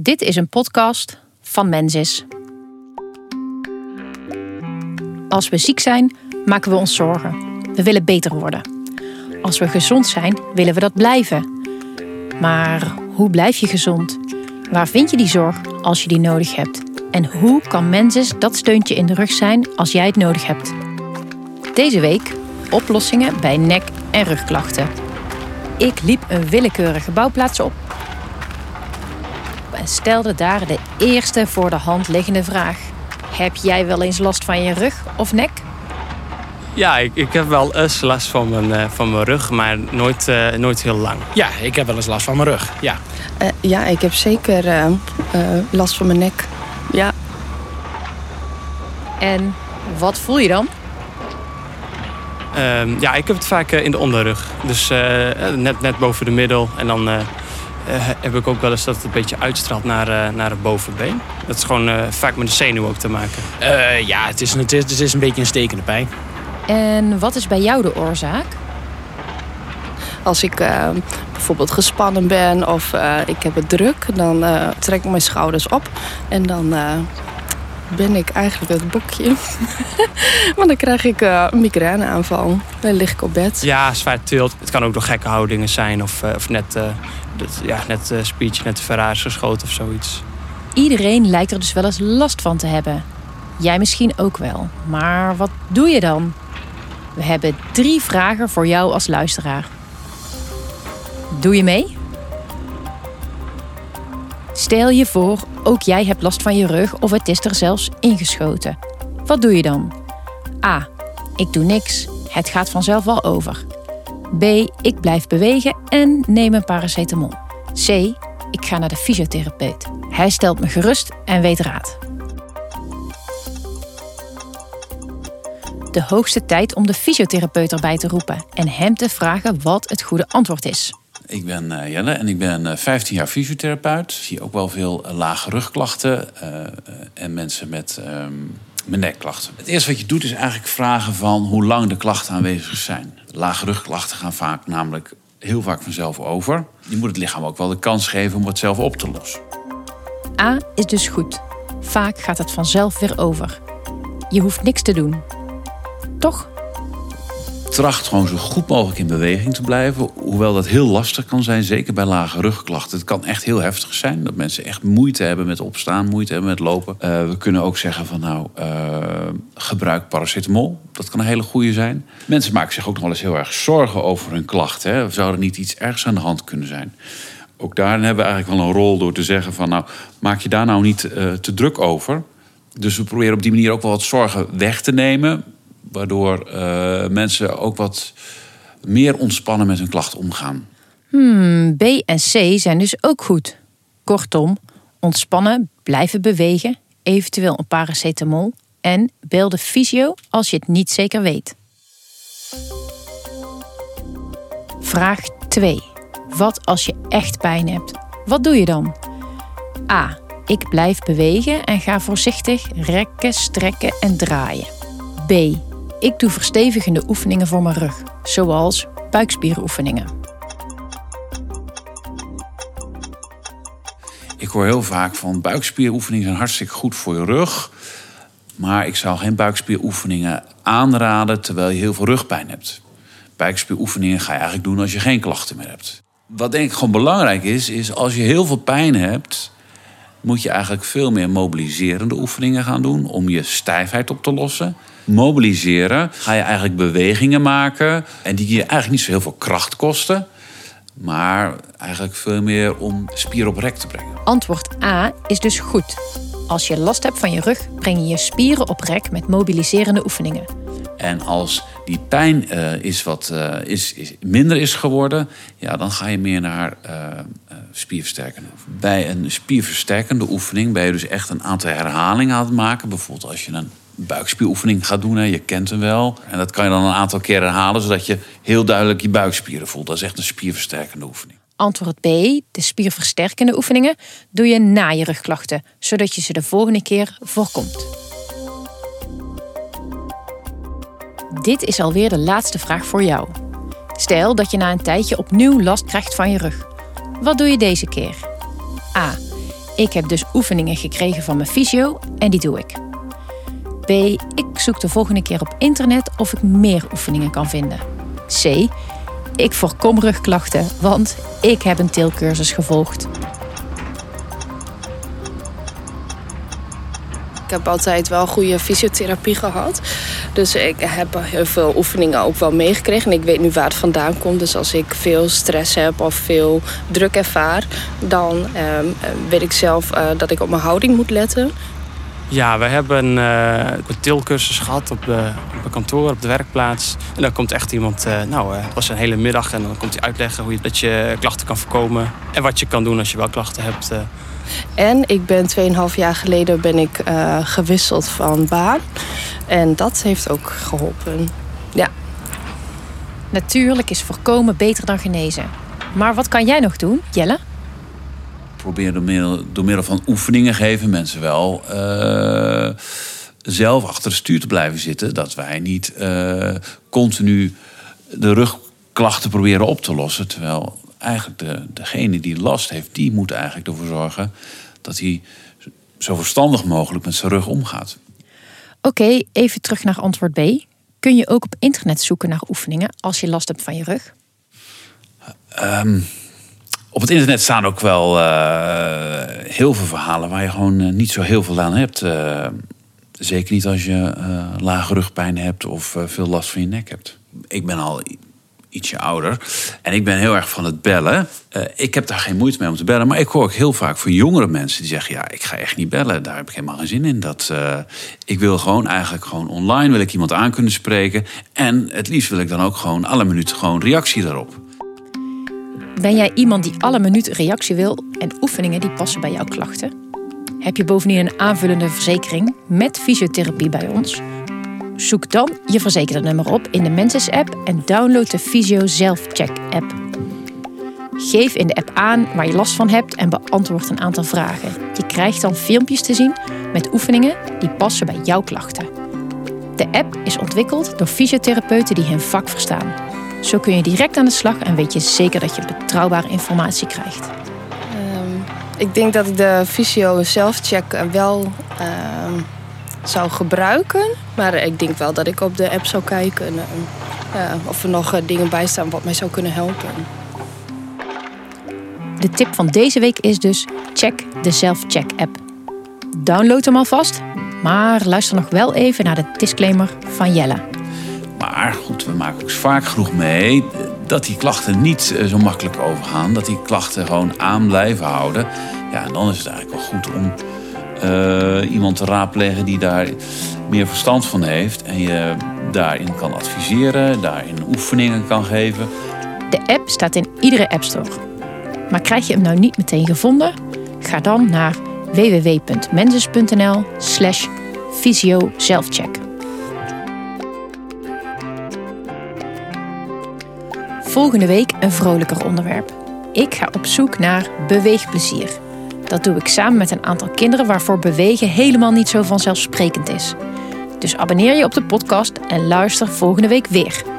Dit is een podcast van Mensis. Als we ziek zijn, maken we ons zorgen. We willen beter worden. Als we gezond zijn, willen we dat blijven. Maar hoe blijf je gezond? Waar vind je die zorg als je die nodig hebt? En hoe kan Mensis dat steuntje in de rug zijn als jij het nodig hebt? Deze week oplossingen bij nek- en rugklachten. Ik liep een willekeurige bouwplaats op en stelde daar de eerste voor de hand liggende vraag. Heb jij wel eens last van je rug of nek? Ja, ik, ik heb wel eens last van mijn, eh, van mijn rug, maar nooit, eh, nooit heel lang. Ja, ik heb wel eens last van mijn rug. Ja. Eh, ja, ik heb zeker eh, eh, last van mijn nek. Ja, En wat voel je dan? Ehm, ja, ik heb het vaak in de onderrug. Dus eh, net, net boven de middel. En dan heb ik ook wel eens dat het een beetje uitstraalt naar, eh, naar het bovenbeen. Dat is gewoon eh, vaak met de zenuw ook te maken. Eh, ja, het is, het, is, het is een beetje een stekende pijn. En wat is bij jou de oorzaak? als ik eh, bijvoorbeeld gespannen ben of eh, ik heb het druk, dan eh, trek ik mijn schouders op en dan eh, ben ik eigenlijk het bokje. maar dan krijg ik eh, een migraineaanval. Dan lig ik op bed. Ja, zwaar tilt. Het kan ook door gekke houdingen zijn. Of, eh, of net, eh dat- ja, net eh speech, net te ver is geschoten of zoiets. Iedereen lijkt er dus wel eens last van te hebben. Jij misschien ook wel. Maar wat doe je dan? We hebben drie vragen voor jou als luisteraar. Doe je mee? Stel je voor, ook jij hebt last van je rug of het is er zelfs ingeschoten. Wat doe je dan? A. Ik doe niks. Het gaat vanzelf wel over. B. Ik blijf bewegen en neem een paracetamol. C. Ik ga naar de fysiotherapeut. Hij stelt me gerust en weet raad. De hoogste tijd om de fysiotherapeut erbij te roepen en hem te vragen wat het goede antwoord is. Ik ben eh, Jelle en ik ben eh, 15 jaar fysiotherapeut. Ik zie ook wel veel eh, lage rugklachten eh, eh, en mensen met ehm, met nekklachten. Het eerste wat je doet is eigenlijk vragen van hoe lang de klachten aanwezig zijn. Lage rugklachten gaan vaak namelijk heel vaak vanzelf over. Je moet het lichaam ook wel de kans geven om het zelf op te lossen. A is dus goed. Vaak gaat het vanzelf weer over. Je hoeft niks te doen. Toch? Tracht gewoon zo goed mogelijk in beweging te blijven. Hoewel dat heel lastig kan zijn, zeker bij lage rugklachten. Het kan echt heel heftig zijn. Dat mensen echt moeite hebben met opstaan, moeite hebben met lopen. Eh, we kunnen ook zeggen van nou, eh, gebruik paracetamol. Dat kan een hele goede zijn. Mensen maken zich ook nog wel eens heel erg zorgen over hun klachten. Hè. Zou er niet iets ergs aan de hand kunnen zijn? Ook daarin hebben we eigenlijk wel een rol door te zeggen van nou, maak je daar nou niet eh, te druk over. Dus we proberen op die manier ook wel wat zorgen weg te nemen. Waardoor eh, mensen ook wat meer ontspannen met hun klachten omgaan. Hmm, B en C zijn dus ook goed. Kortom, ontspannen, blijven bewegen, eventueel een paracetamol en bel de fysio als je het niet zeker weet. Vraag 2. Wat als je echt pijn hebt? Wat doe je dan? A. Ik blijf bewegen en ga voorzichtig rekken, strekken en draaien. B. Ik doe verstevigende oefeningen voor mijn rug, zoals buikspieroefeningen. Ik hoor heel vaak van buikspieroefeningen zijn hartstikke goed voor je rug. Maar ik zou geen buikspieroefeningen aanraden terwijl je heel veel rugpijn hebt. Buikspieroefeningen ga je eigenlijk doen als je geen klachten meer hebt. Wat denk ik gewoon belangrijk is, is als je heel veel pijn hebt, moet je eigenlijk veel meer mobiliserende oefeningen gaan doen om je stijfheid op te lossen. Mobiliseren ga je eigenlijk bewegingen maken en die je eigenlijk niet zo heel veel kracht kosten, maar eigenlijk veel meer om spier op rek te brengen. Antwoord A is dus goed. Als je last hebt van je rug, breng je je spieren op rek met mobiliserende oefeningen. En als die pijn eh, is wat eh, is, is minder is geworden, ja, dan ga je meer naar eh, spierversterkende. Bij een spierversterkende oefening ben je dus echt een aantal herhalingen aan het maken. Bijvoorbeeld als je een buikspieroefening gaat doen, hè, je kent hem wel. En dat kan je dan een aantal keer herhalen, zodat je heel duidelijk je buikspieren voelt. Dat is echt een spierversterkende oefening. Antwoord B, de spierversterkende oefeningen, doe je na je rugklachten, zodat je ze de volgende keer voorkomt. Dit is alweer de laatste vraag voor jou. Stel dat je na een tijdje opnieuw last krijgt van je rug. Wat doe je deze keer? A. Ik heb dus oefeningen gekregen van mijn fysio en die doe ik. B. Ik zoek de volgende keer op internet of ik meer oefeningen kan vinden. C. Ik voorkom rugklachten, want ik heb een teelcursus gevolgd. Ik heb altijd wel goede fysiotherapie gehad. Dus ik heb heel veel oefeningen ook wel meegekregen. En ik weet nu waar het vandaan komt. Dus als ik veel stress heb of veel druk ervaar... dan ehm, weet ik zelf eh, dat ik op mijn houding moet letten. Ja, we hebben eh, een tilcursus gehad op, de, op een kantoor, op de werkplaats. En dan komt echt iemand, eh, nou, het was een hele middag en dan komt hij uitleggen hoe je dat je klachten kan voorkomen. En wat je kan doen als je wel klachten hebt. En ik ben 2,5 jaar geleden ben ik gewisseld van baan. En dat heeft ook geholpen. Ja. Natuurlijk is voorkomen beter dan genezen. Maar wat kan jij nog doen, Jelle? Probeer door middel, door middel van oefeningen geven mensen wel eh, zelf achter het stuur te blijven zitten. Dat wij niet eh, continu de rugklachten proberen op te lossen. Terwijl eigenlijk de, degene die last heeft, die moet eigenlijk ervoor zorgen dat hij zo verstandig mogelijk met zijn rug omgaat. Oké, even terug naar antwoord B. Kun je ook op internet zoeken naar oefeningen als je last hebt van je rug? Ehm, op het internet staan ook wel eh, heel veel verhalen waar je gewoon eh, niet zo heel veel aan hebt. Eh, zeker niet als je eh, lage rugpijn hebt of eh, veel last van je nek hebt. Ik ben al ietsje ouder en ik ben heel erg van het bellen. Eh, ik heb daar geen moeite mee om te bellen, maar ik hoor ook heel vaak van jongere mensen die zeggen: ja, ik ga echt niet bellen. Daar heb ik helemaal geen zin in. Dat, eh, ik wil gewoon eigenlijk gewoon online wil ik iemand aan kunnen spreken en het liefst wil ik dan ook gewoon alle minuten gewoon reactie daarop. Ben jij iemand die alle minuten reactie wil en oefeningen die passen bij jouw klachten? Heb je bovendien een aanvullende verzekering met fysiotherapie bij ons? Zoek dan je verzekerde nummer op in de Menses-app en download de Physio Self-Check-app. Geef in de app aan waar je last van hebt en beantwoord een aantal vragen. Je krijgt dan filmpjes te zien met oefeningen die passen bij jouw klachten. De app is ontwikkeld door fysiotherapeuten die hun vak verstaan. Zo kun je direct aan de slag en weet je zeker dat je betrouwbare informatie krijgt. Ehm, ik denk dat ik de Visio self-check eh, wel ehm, zou gebruiken. Maar ik denk wel dat ik op de app zou kijken ja, of er nog eh, dingen bij staan wat mij zou kunnen helpen. De tip van deze week is dus check de Self-Check app. Download hem alvast, maar luister nog wel even naar de disclaimer van Jelle. Maar goed, we maken ook vaak genoeg mee dat die klachten niet eh, zo makkelijk overgaan. Dat die klachten gewoon aan blijven houden. Ja, en dan is het eigenlijk wel goed om eh, iemand te raadplegen die daar meer verstand van heeft. En je daarin kan adviseren, daarin oefeningen kan geven. De app staat in iedere App Store. Maar krijg je hem nou niet meteen gevonden? Ga dan naar www.mensis.nl slash fysioselfcheck. Volgende week een vrolijker onderwerp. Ik ga op zoek naar beweegplezier. Dat doe ik samen met een aantal kinderen waarvoor bewegen helemaal niet zo vanzelfsprekend is. Dus abonneer je op de podcast en luister volgende week weer.